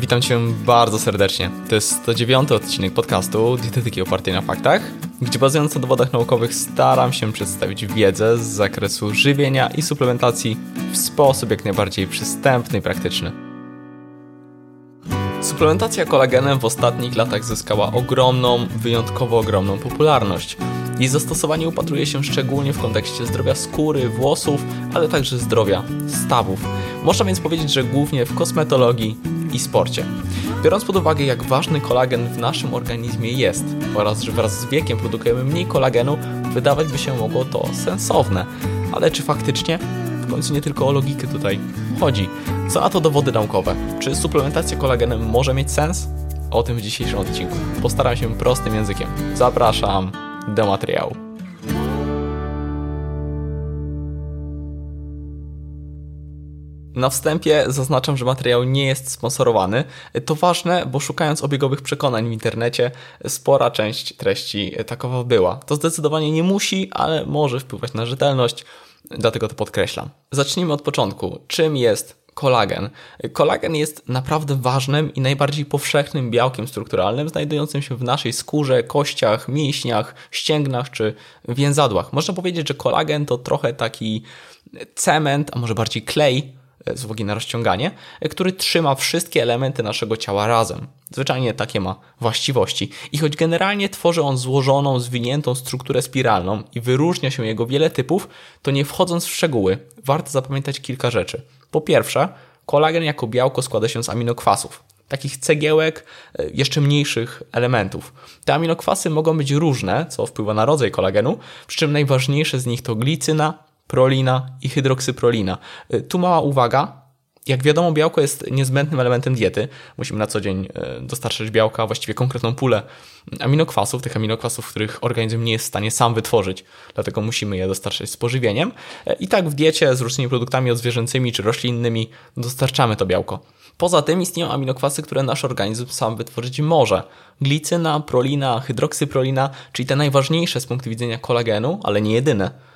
Witam Cię bardzo serdecznie. To jest 109 odcinek podcastu Dietetyki opartej na faktach, gdzie bazując na dowodach naukowych staram się przedstawić wiedzę z zakresu żywienia i suplementacji w sposób jak najbardziej przystępny i praktyczny. Suplementacja kolagenem w ostatnich latach zyskała ogromną, wyjątkowo ogromną popularność. Jej zastosowanie upatruje się szczególnie w kontekście zdrowia skóry, włosów, ale także zdrowia stawów. Można więc powiedzieć, że głównie w kosmetologii i sporcie. Biorąc pod uwagę, jak ważny kolagen w naszym organizmie jest oraz że wraz z wiekiem produkujemy mniej kolagenu, wydawać by się mogło to sensowne. Ale czy faktycznie? W końcu nie tylko o logikę tutaj chodzi. Co a to dowody naukowe? Czy suplementacja kolagenem może mieć sens? O tym w dzisiejszym odcinku. Postaram się prostym językiem. Zapraszam do materiału. Na wstępie zaznaczam, że materiał nie jest sponsorowany. To ważne, bo szukając obiegowych przekonań w internecie, spora część treści takowa była. To zdecydowanie nie musi, ale może wpływać na rzetelność, dlatego to podkreślam. Zacznijmy od początku. Czym jest kolagen. Kolagen jest naprawdę ważnym i najbardziej powszechnym białkiem strukturalnym znajdującym się w naszej skórze, kościach, mięśniach, ścięgnach czy więzadłach. Można powiedzieć, że kolagen to trochę taki cement, a może bardziej klej z uwagi na rozciąganie, który trzyma wszystkie elementy naszego ciała razem. Zwyczajnie takie ma właściwości. I choć generalnie tworzy on złożoną, zwiniętą strukturę spiralną i wyróżnia się jego wiele typów, to nie wchodząc w szczegóły, warto zapamiętać kilka rzeczy. Po pierwsze, kolagen jako białko składa się z aminokwasów, takich cegiełek, e, jeszcze mniejszych elementów. Te aminokwasy mogą być różne, co wpływa na rodzaj kolagenu, przy czym najważniejsze z nich to glicyna, prolina i hydroksyprolina. Y, tu mała uwaga. Jak wiadomo, białko jest niezbędnym elementem diety. Musimy na co dzień y, dostarczać białka, właściwie konkretną pulę aminokwasów, tych aminokwasów, których organizm nie jest w stanie sam wytworzyć, dlatego musimy je dostarczać z pożywieniem. Y, I tak w diecie z różnymi produktami odzwierzęcymi czy roślinnymi dostarczamy to białko. Poza tym istnieją aminokwasy, które nasz organizm sam wytworzyć może. Glicyna, prolina, hydroksyprolina, czyli te najważniejsze z punktu widzenia kolagenu, ale nie jedyne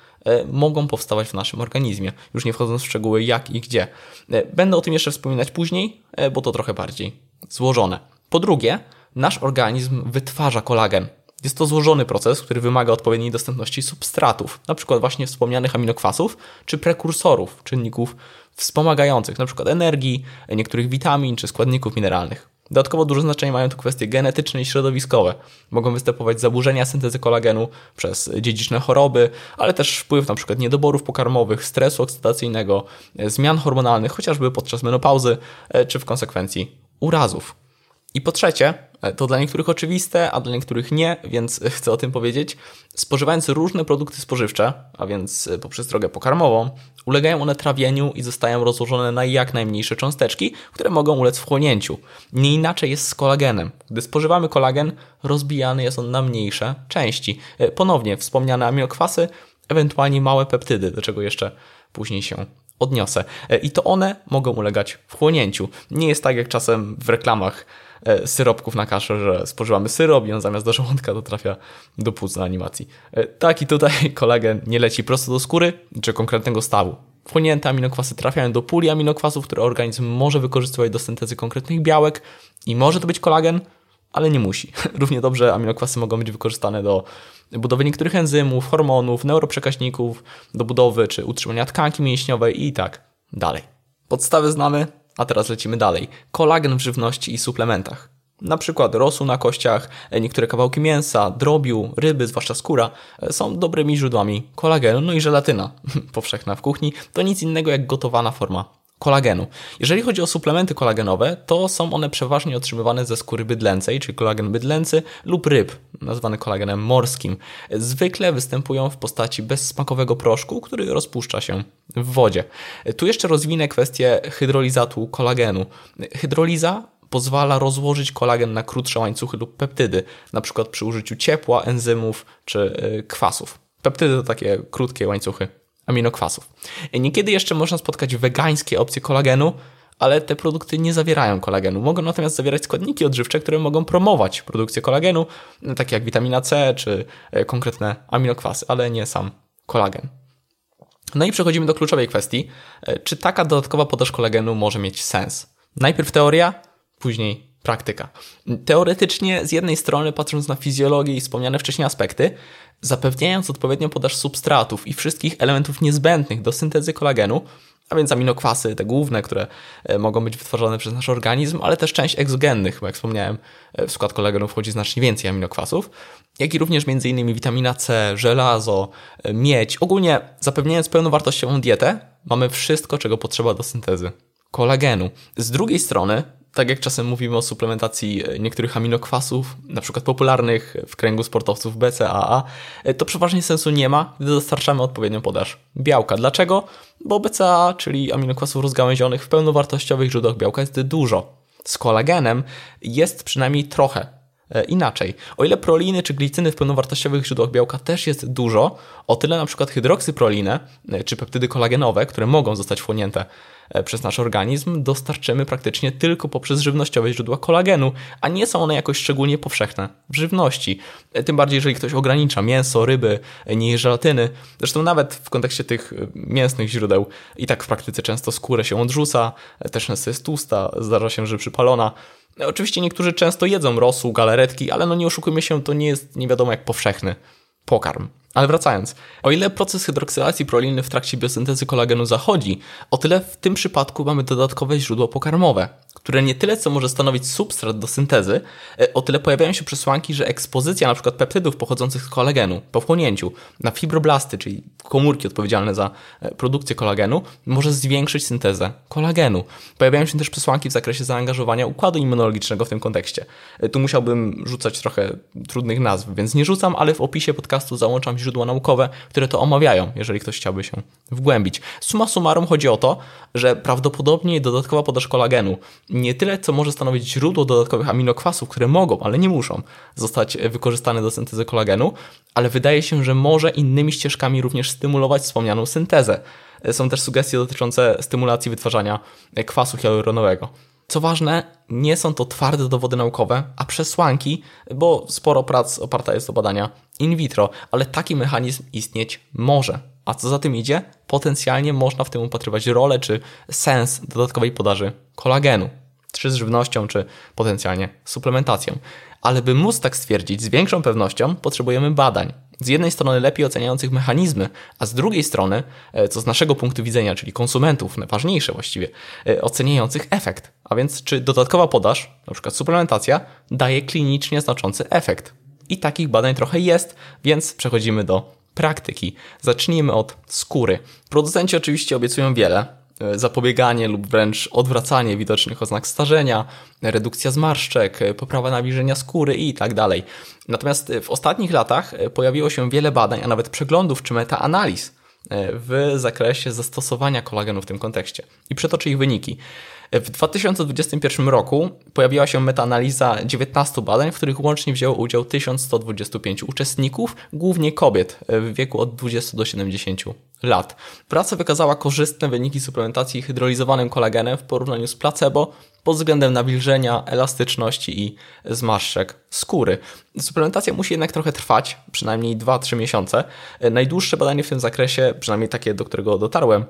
mogą powstawać w naszym organizmie, już nie wchodząc w szczegóły jak i gdzie. E, będę o tym jeszcze wspominać później, e, bo to trochę bardziej złożone. Po drugie, nasz organizm wytwarza kolagen. Jest to złożony proces, który wymaga odpowiedniej dostępności substratów, przykład właśnie wspomnianych aminokwasów, czy prekursorów, czynników wspomagających, przykład energii, niektórych witamin czy składników mineralnych. Dodatkowo duże znaczenie mają tu kwestie genetyczne i środowiskowe. Mogą występować zaburzenia syntezy kolagenu przez dziedziczne choroby, ale też wpływ np. niedoborów pokarmowych, stresu oksydacyjnego, zmian hormonalnych, chociażby podczas menopauzy, e, czy w konsekwencji urazów. I po trzecie, e, to dla niektórych oczywiste, a dla niektórych nie, więc chcę o tym powiedzieć. Spożywając różne produkty spożywcze, a więc e, poprzez drogę pokarmową, ulegają one trawieniu i zostają rozłożone na jak najmniejsze cząsteczki, które mogą ulec wchłonięciu. Nie inaczej jest z kolagenem. Gdy spożywamy kolagen, rozbijany jest on na mniejsze części. E, ponownie wspomniane aminokwasy, ewentualnie małe peptydy, do czego jeszcze później się odniosę. I to one mogą ulegać wchłonięciu. Nie jest tak jak czasem w reklamach E, syropków na kaszę, że spożywamy syrop i on zamiast do żołądka to trafia do płuc na animacji. E, tak i tutaj kolagen nie leci prosto do skóry czy konkretnego stawu. Wchłonięte aminokwasy trafiają do puli aminokwasów, które organizm może wykorzystywać do syntezy konkretnych białek i może to być kolagen, ale nie musi. Równie dobrze aminokwasy mogą być wykorzystane do budowy niektórych enzymów, hormonów, neuroprzekaźników, do budowy czy utrzymania tkanki mięśniowej i tak dalej. Podstawy znamy, a teraz lecimy dalej. Kolagen w żywności i suplementach. Na przykład rosół na kościach, e, niektóre kawałki mięsa, drobiu, ryby, zwłaszcza skóra, e, są dobrymi źródłami kolagenu, no i żelatyna, powszechna w kuchni, to nic innego jak gotowana forma kolagenu. Jeżeli chodzi o suplementy kolagenowe, to są one przeważnie otrzymywane ze skóry bydlęcej, czyli kolagen bydlęcy lub ryb, nazwany kolagenem morskim. Zwykle występują w postaci bezsmakowego proszku, który rozpuszcza się w wodzie. Tu jeszcze rozwinę kwestię hydrolizatu kolagenu. Hydroliza pozwala rozłożyć kolagen na krótsze łańcuchy lub peptydy, przykład przy użyciu ciepła, enzymów czy y, kwasów. Peptydy to takie krótkie łańcuchy aminokwasów. Niekiedy jeszcze można spotkać wegańskie opcje kolagenu, ale te produkty nie zawierają kolagenu. Mogą natomiast zawierać składniki odżywcze, które mogą promować produkcję kolagenu, takie jak witamina C czy e, konkretne aminokwasy, ale nie sam kolagen. No i przechodzimy do kluczowej kwestii. E, czy taka dodatkowa podaż kolagenu może mieć sens? Najpierw teoria, później praktyka. Teoretycznie, z jednej strony, patrząc na fizjologię i wspomniane wcześniej aspekty, zapewniając odpowiednią podaż substratów i wszystkich elementów niezbędnych do syntezy kolagenu, a więc aminokwasy, te główne, które e, mogą być wytworzone przez nasz organizm, ale też część egzogennych, bo jak wspomniałem, e, w skład kolagenu wchodzi znacznie więcej aminokwasów, jak i również m.in. witamina C, żelazo, e, miedź. Ogólnie zapewniając pełnowartościową dietę, mamy wszystko, czego potrzeba do syntezy kolagenu. Z drugiej strony, tak jak czasem mówimy o suplementacji e, niektórych aminokwasów, na przykład popularnych w kręgu sportowców BCAA, e, to przeważnie sensu nie ma, gdy dostarczamy odpowiednią podaż białka. Dlaczego? Bo BCAA, czyli aminokwasów rozgałęzionych w pełnowartościowych źródłach białka jest dużo. Z kolagenem jest przynajmniej trochę inaczej. O ile proliny czy glicyny w pełnowartościowych źródłach białka też jest dużo, o tyle na przykład hydroksyprolinę czy peptydy kolagenowe, które mogą zostać wchłonięte E, przez nasz organizm dostarczymy praktycznie tylko poprzez żywnościowe źródła kolagenu, a nie są one jakoś szczególnie powszechne w żywności. E, tym bardziej, jeżeli ktoś ogranicza mięso, ryby, e, nie żelatyny. Zresztą nawet w kontekście tych mięsnych źródeł i tak w praktyce często skórę się odrzuca, też jest tłusta, zdarza się, że przypalona. Oczywiście niektórzy często jedzą rosół, galaretki, ale no nie oszukujmy się, to nie jest nie wiadomo jak powszechny pokarm. Ale wracając, o ile proces hydroksylacji proliny w trakcie biosyntezy kolagenu zachodzi, o tyle w tym przypadku mamy dodatkowe źródło pokarmowe, które nie tyle co może stanowić substrat do syntezy, e, o tyle pojawiają się przesłanki, że ekspozycja np. peptydów pochodzących z kolagenu po wchłonięciu na fibroblasty, czyli komórki odpowiedzialne za e, produkcję kolagenu, może zwiększyć syntezę kolagenu. Pojawiają się też przesłanki w zakresie zaangażowania układu immunologicznego w tym kontekście. E, tu musiałbym rzucać trochę trudnych nazw, więc nie rzucam, ale w opisie podcastu załączam źródła naukowe, które to omawiają, jeżeli ktoś chciałby się wgłębić. Suma summarum chodzi o to, że prawdopodobnie dodatkowa podaż kolagenu nie tyle, co może stanowić źródło dodatkowych aminokwasów, które mogą, ale nie muszą zostać wykorzystane do syntezy kolagenu, ale wydaje się, że może innymi ścieżkami również stymulować wspomnianą syntezę. Są też sugestie dotyczące stymulacji wytwarzania kwasu hialuronowego. Co ważne, nie są to twarde dowody naukowe, a przesłanki, bo sporo prac oparta jest o badania in vitro, ale taki mechanizm istnieć może. A co za tym idzie, potencjalnie można w tym upatrywać rolę czy sens dodatkowej podaży kolagenu, czy z żywnością, czy potencjalnie suplementacją. Ale by móc tak stwierdzić z większą pewnością, potrzebujemy badań. Z jednej strony lepiej oceniających mechanizmy, a z drugiej strony, e, co z naszego punktu widzenia, czyli konsumentów, najważniejsze właściwie, e, oceniających efekt. A więc czy dodatkowa podaż, np. suplementacja, daje klinicznie znaczący efekt. I takich badań trochę jest, więc przechodzimy do praktyki. Zacznijmy od skóry. Producenci oczywiście obiecują wiele, zapobieganie lub wręcz odwracanie widocznych oznak starzenia, redukcja zmarszczek, e, poprawa nawilżenia skóry i tak dalej. Natomiast w ostatnich latach e, pojawiło się wiele badań, a nawet przeglądów czy metaanaliz w zakresie zastosowania kolagenu w tym kontekście. I przetoczę ich wyniki. W 2021 roku pojawiła się metaanaliza 19 badań, w których łącznie wzięło udział 1125 uczestników, głównie kobiet w wieku od 20 do 70 lat. Praca wykazała korzystne wyniki suplementacji hydrolizowanym kolagenem w porównaniu z placebo pod względem nawilżenia, elastyczności i zmarszczek skóry. Suplementacja musi jednak trochę trwać, przynajmniej 2-3 miesiące. Najdłuższe badanie w tym zakresie, przynajmniej takie, do którego dotarłem,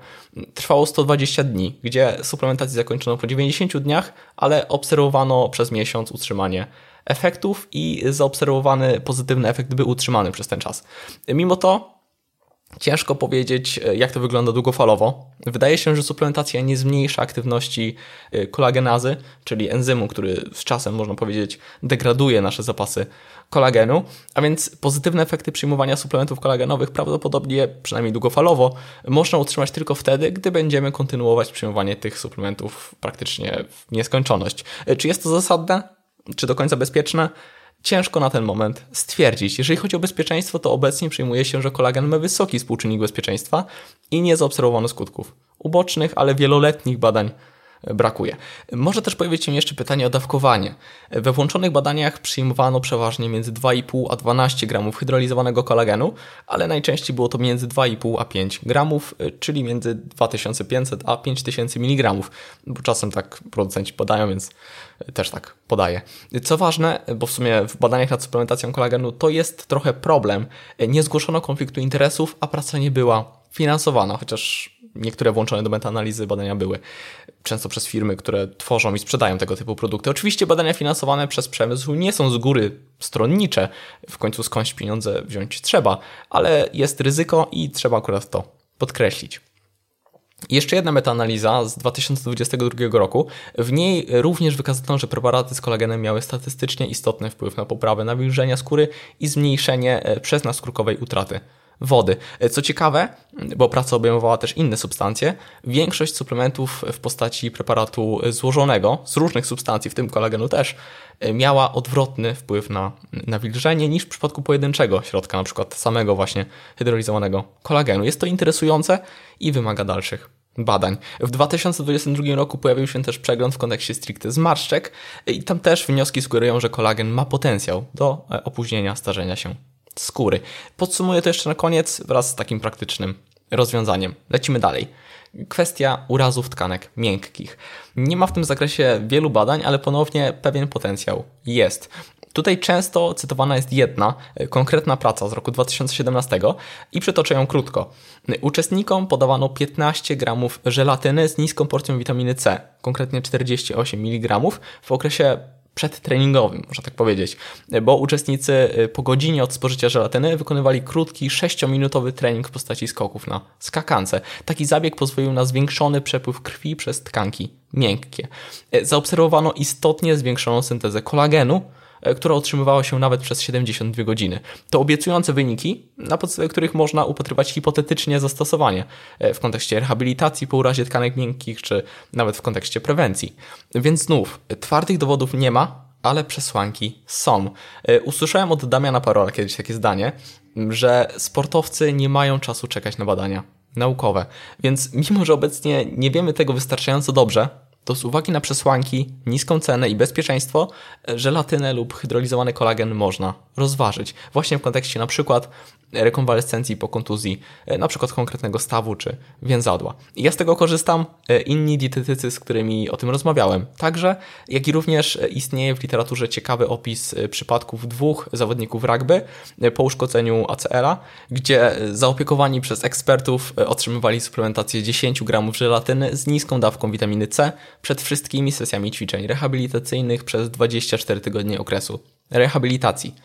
trwało 120 dni, gdzie suplementację zakończono po 90 dniach, ale obserwowano przez miesiąc utrzymanie efektów i zaobserwowany pozytywny efekt był utrzymany przez ten czas. Mimo to Ciężko powiedzieć, e, jak to wygląda długofalowo. Wydaje się, że suplementacja nie zmniejsza aktywności e, kolagenazy, czyli enzymu, który z czasem, można powiedzieć, degraduje nasze zapasy kolagenu, a więc pozytywne efekty przyjmowania suplementów kolagenowych prawdopodobnie, przynajmniej długofalowo, można utrzymać tylko wtedy, gdy będziemy kontynuować przyjmowanie tych suplementów praktycznie w nieskończoność. E, czy jest to zasadne? Czy do końca bezpieczne? Ciężko na ten moment stwierdzić. Jeżeli chodzi o bezpieczeństwo, to obecnie przyjmuje się, że kolagen ma wysoki współczynnik bezpieczeństwa i nie zaobserwowano skutków ubocznych, ale wieloletnich badań brakuje. Może też pojawić się jeszcze pytanie o dawkowanie. We włączonych badaniach przyjmowano przeważnie między 2,5 a 12 gramów hydrolizowanego kolagenu, ale najczęściej było to między 2,5 a 5 gramów, czyli między 2500 a 5000 mg, bo czasem tak producenci podają, więc też tak podaję. Co ważne, bo w sumie w badaniach nad suplementacją kolagenu to jest trochę problem. Nie zgłoszono konfliktu interesów, a praca nie była finansowana, chociaż niektóre włączone do metaanalizy badania były. Często przez firmy, które tworzą i sprzedają tego typu produkty. Oczywiście badania finansowane przez przemysł nie są z góry stronnicze, w końcu skądś pieniądze wziąć trzeba, ale jest ryzyko i trzeba akurat to podkreślić. Jeszcze jedna metaanaliza z 2022 roku. W niej również wykazano, że preparaty z kolagenem miały statystycznie istotny wpływ na poprawę nawilżenia skóry i zmniejszenie e, przez naskórkowej utraty wody. E, co ciekawe, bo praca obejmowała też inne substancje, większość suplementów w postaci preparatu złożonego z różnych substancji, w tym kolagenu też, e, miała odwrotny wpływ na nawilżenie niż w przypadku pojedynczego środka, na przykład samego właśnie hydrolizowanego kolagenu. Jest to interesujące i wymaga dalszych badań. W 2022 roku pojawił się też przegląd w kontekście stricte zmarszczek i tam też wnioski sugerują, że kolagen ma potencjał do e, opóźnienia starzenia się skóry. Podsumuję to jeszcze na koniec wraz z takim praktycznym rozwiązaniem. Lecimy dalej. Kwestia urazów tkanek miękkich. Nie ma w tym zakresie wielu badań, ale ponownie pewien potencjał jest. Tutaj często cytowana jest jedna e, konkretna praca z roku 2017 i przytoczę ją krótko. Uczestnikom podawano 15 gramów żelatyny z niską porcją witaminy C, konkretnie 48 mg w okresie przedtreningowym, można tak powiedzieć, bo uczestnicy y, po godzinie od spożycia żelatyny wykonywali krótki, 6-minutowy trening w postaci skoków na skakance. Taki zabieg pozwolił na zwiększony przepływ krwi przez tkanki miękkie. Y, zaobserwowano istotnie zwiększoną syntezę kolagenu, która otrzymywała się nawet przez 72 godziny. To obiecujące wyniki, na podstawie których można upatrywać hipotetycznie zastosowanie w kontekście rehabilitacji po urazie tkanek miękkich, czy nawet w kontekście prewencji. Więc znów, twardych dowodów nie ma, ale przesłanki są. E, usłyszałem od Damiana Parola kiedyś takie zdanie, że sportowcy nie mają czasu czekać na badania naukowe. Więc mimo, że obecnie nie wiemy tego wystarczająco dobrze, to z uwagi na przesłanki, niską cenę i bezpieczeństwo, żelatynę lub hydrolizowany kolagen można rozważyć. Właśnie w kontekście na przykład rekonwalescencji po kontuzji, e, na przykład konkretnego stawu czy więzadła. I ja z tego korzystam, e, inni dietetycy, z którymi o tym rozmawiałem, także, jak i również e, istnieje w literaturze ciekawy opis przypadków dwóch zawodników rugby po uszkodzeniu ACL-a, gdzie zaopiekowani przez ekspertów otrzymywali suplementację 10 gramów żelatyny z niską dawką witaminy C przed wszystkimi sesjami ćwiczeń rehabilitacyjnych przez 24 tygodnie okresu rehabilitacji.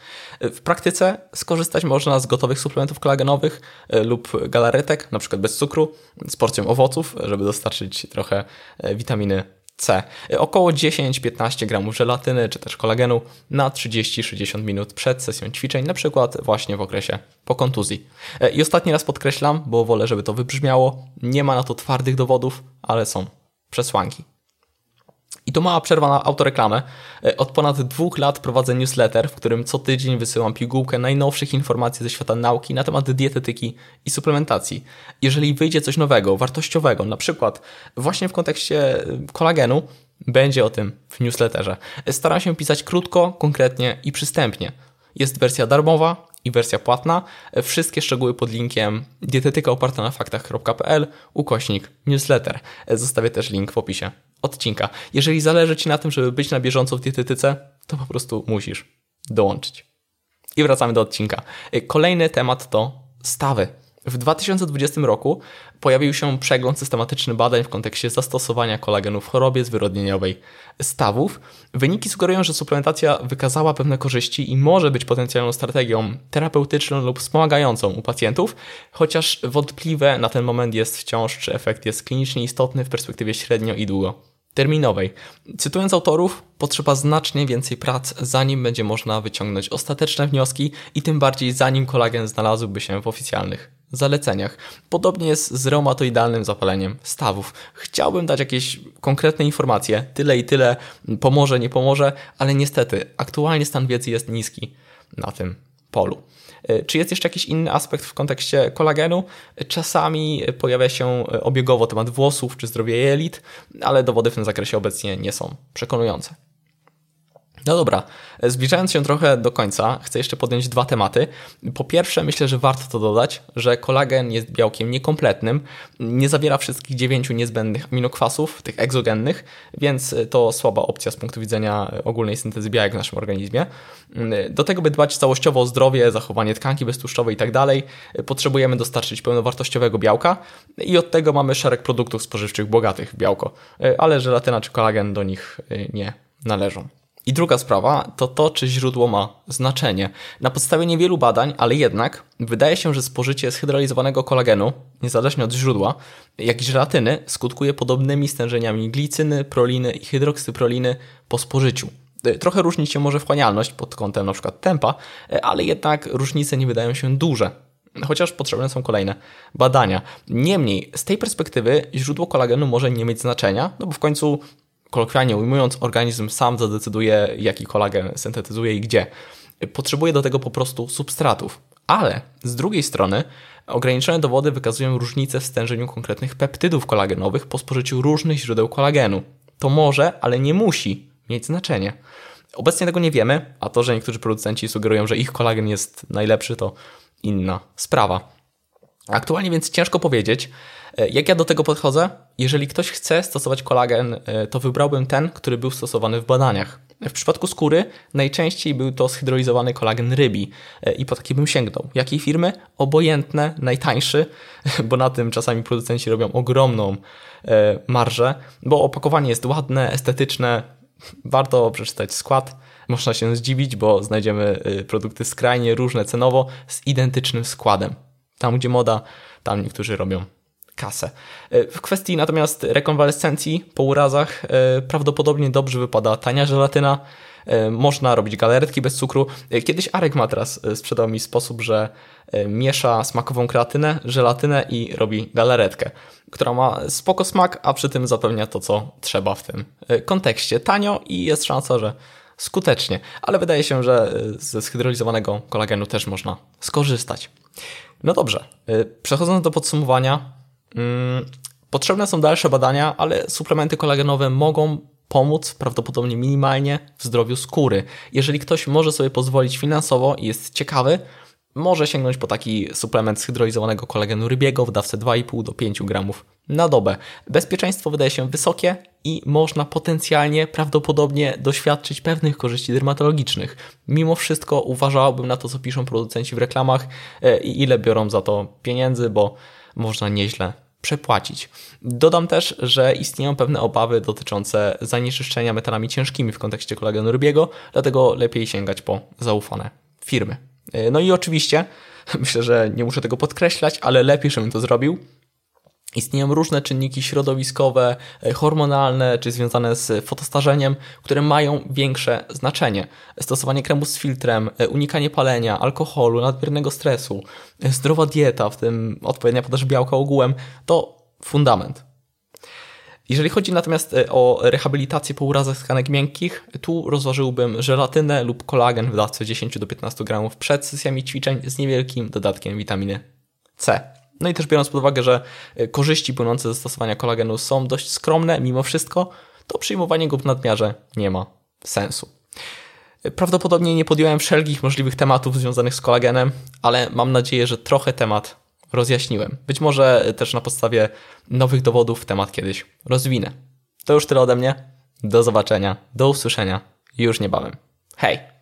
W praktyce skorzystać można z gotowych suplementów kolagenowych e, lub galaretek, na przykład bez cukru, z porcją owoców, żeby dostarczyć trochę e, witaminy C. E, około 10-15 gramów żelatyny czy też kolagenu na 30-60 minut przed sesją ćwiczeń, na przykład właśnie w okresie po kontuzji. I ostatni raz podkreślam, bo wolę, żeby to wybrzmiało, nie ma na to twardych dowodów, ale są przesłanki. I to mała przerwa na autoreklamę. E, od ponad dwóch lat prowadzę newsletter, w którym co tydzień wysyłam pigułkę najnowszych informacji ze świata nauki na temat dietetyki i suplementacji. Jeżeli wyjdzie coś nowego, wartościowego, na przykład właśnie w kontekście e, kolagenu, będzie o tym w newsletterze. E, staram się pisać krótko, konkretnie i przystępnie. Jest wersja darmowa i wersja płatna. Wszystkie szczegóły pod linkiem dietetyka oparta na faktach.pl ukośnik newsletter. Zostawię też link w opisie odcinka. Jeżeli zależy Ci na tym, żeby być na bieżąco w dietetyce, to po prostu musisz dołączyć. I wracamy do odcinka. Kolejny temat to stawy. W 2020 roku pojawił się przegląd systematyczny badań w kontekście zastosowania kolagenu w chorobie zwyrodnieniowej stawów. Wyniki sugerują, że suplementacja wykazała pewne korzyści i może być potencjalną strategią terapeutyczną lub wspomagającą u pacjentów, chociaż wątpliwe na ten moment jest wciąż, czy efekt jest klinicznie istotny w perspektywie średnio i długo terminowej. Cytując autorów, potrzeba znacznie więcej prac, zanim będzie można wyciągnąć ostateczne wnioski i tym bardziej zanim kolagen znalazłby się w oficjalnych zaleceniach. Podobnie jest z reumatoidalnym zapaleniem stawów. Chciałbym dać jakieś konkretne informacje, tyle i tyle, pomoże, nie pomoże, ale niestety aktualnie stan wiedzy jest niski na tym polu. E, czy jest jeszcze jakiś inny aspekt w kontekście kolagenu? Czasami pojawia się obiegowo temat włosów czy zdrowia jelit, ale dowody w tym zakresie obecnie nie są przekonujące. No dobra, zbliżając się trochę do końca, chcę jeszcze podjąć dwa tematy. Po pierwsze, myślę, że warto to dodać, że kolagen jest białkiem niekompletnym, nie zawiera wszystkich dziewięciu niezbędnych aminokwasów, tych egzogennych, więc to słaba opcja z punktu widzenia ogólnej syntezy białek w naszym organizmie. Do tego, by dbać całościowo o zdrowie, zachowanie tkanki beztłuszczowej i tak potrzebujemy dostarczyć pełnowartościowego białka i od tego mamy szereg produktów spożywczych bogatych w białko, ale żelatyna czy kolagen do nich nie należą. I druga sprawa to to, czy źródło ma znaczenie. Na podstawie niewielu badań, ale jednak wydaje się, że spożycie zhydrolizowanego kolagenu, niezależnie od źródła, jak i żelatyny, skutkuje podobnymi stężeniami glicyny, proliny i hydroksyproliny po spożyciu. E, trochę różni się może wchłanialność pod kątem np. tempa, e, ale jednak różnice nie wydają się duże. Chociaż potrzebne są kolejne badania. Niemniej, z tej perspektywy źródło kolagenu może nie mieć znaczenia, no bo w końcu kolokwialnie ujmując, organizm sam zadecyduje, jaki kolagen syntetyzuje i gdzie. Potrzebuje do tego po prostu substratów. Ale z drugiej strony ograniczone dowody wykazują różnice w stężeniu konkretnych peptydów kolagenowych po spożyciu różnych źródeł kolagenu. To może, ale nie musi mieć znaczenie. Obecnie tego nie wiemy, a to, że niektórzy producenci sugerują, że ich kolagen jest najlepszy, to inna sprawa. Aktualnie więc ciężko powiedzieć, e, jak ja do tego podchodzę. Jeżeli ktoś chce stosować kolagen, e, to wybrałbym ten, który był stosowany w badaniach. W przypadku skóry najczęściej był to zhydrolizowany kolagen rybi e, i po taki bym sięgnął. Jakiej firmy? Obojętne, najtańszy, bo na tym czasami producenci robią ogromną marżę, bo opakowanie jest ładne, estetyczne, warto przeczytać skład. Można się zdziwić, bo znajdziemy produkty skrajnie różne cenowo z identycznym składem. Tam, gdzie moda, tam niektórzy robią kasę. E, w kwestii natomiast rekonwalescencji po urazach e, prawdopodobnie dobrze wypada tania żelatyna. E, można robić galaretki bez cukru. Kiedyś Arek Matras sprzedał mi sposób, że miesza smakową kreatynę, żelatynę i robi galaretkę, która ma spoko smak, a przy tym zapewnia to, co trzeba w tym kontekście. Tanio i jest szansa, że skutecznie, ale wydaje się, że ze zhydrolizowanego kolagenu też można skorzystać. No dobrze, y, przechodząc do podsumowania, mm, potrzebne są dalsze badania, ale suplementy kolagenowe mogą pomóc prawdopodobnie minimalnie w zdrowiu skóry. Jeżeli ktoś może sobie pozwolić finansowo i jest ciekawy, może sięgnąć po taki suplement zhydrolizowanego kolagenu rybiego w dawce 2,5 do 5 gramów na dobę. Bezpieczeństwo wydaje się wysokie i można potencjalnie, prawdopodobnie doświadczyć pewnych korzyści dermatologicznych. Mimo wszystko uważałbym na to, co piszą producenci w reklamach e, i ile biorą za to pieniędzy, bo można nieźle przepłacić. Dodam też, że istnieją pewne obawy dotyczące zanieczyszczenia metalami ciężkimi w kontekście kolagenu rybiego, dlatego lepiej sięgać po zaufane firmy. E, no i oczywiście, myślę, że nie muszę tego podkreślać, ale lepiej, żebym to zrobił. Istnieją różne czynniki środowiskowe, e, hormonalne czy związane z fotostarzeniem, które mają większe znaczenie. Stosowanie kremu z filtrem, e, unikanie palenia, alkoholu, nadmiernego stresu, zdrowa dieta, w tym odpowiednia podaż białka ogółem, to fundament. Jeżeli chodzi natomiast e, o rehabilitację po urazach tkanek miękkich, tu rozważyłbym żelatynę lub kolagen w dawce 10 do 15 gramów przed sesjami ćwiczeń z niewielkim dodatkiem witaminy C. No i też biorąc pod uwagę, że e, korzyści płynące ze stosowania kolagenu są dość skromne, mimo wszystko, to przyjmowanie go w nadmiarze nie ma sensu. E, prawdopodobnie nie podjąłem wszelkich możliwych tematów związanych z kolagenem, ale mam nadzieję, że trochę temat rozjaśniłem. Być może też na podstawie nowych dowodów temat kiedyś rozwinę. To już tyle ode mnie. Do zobaczenia, do usłyszenia już niebawem. Hej!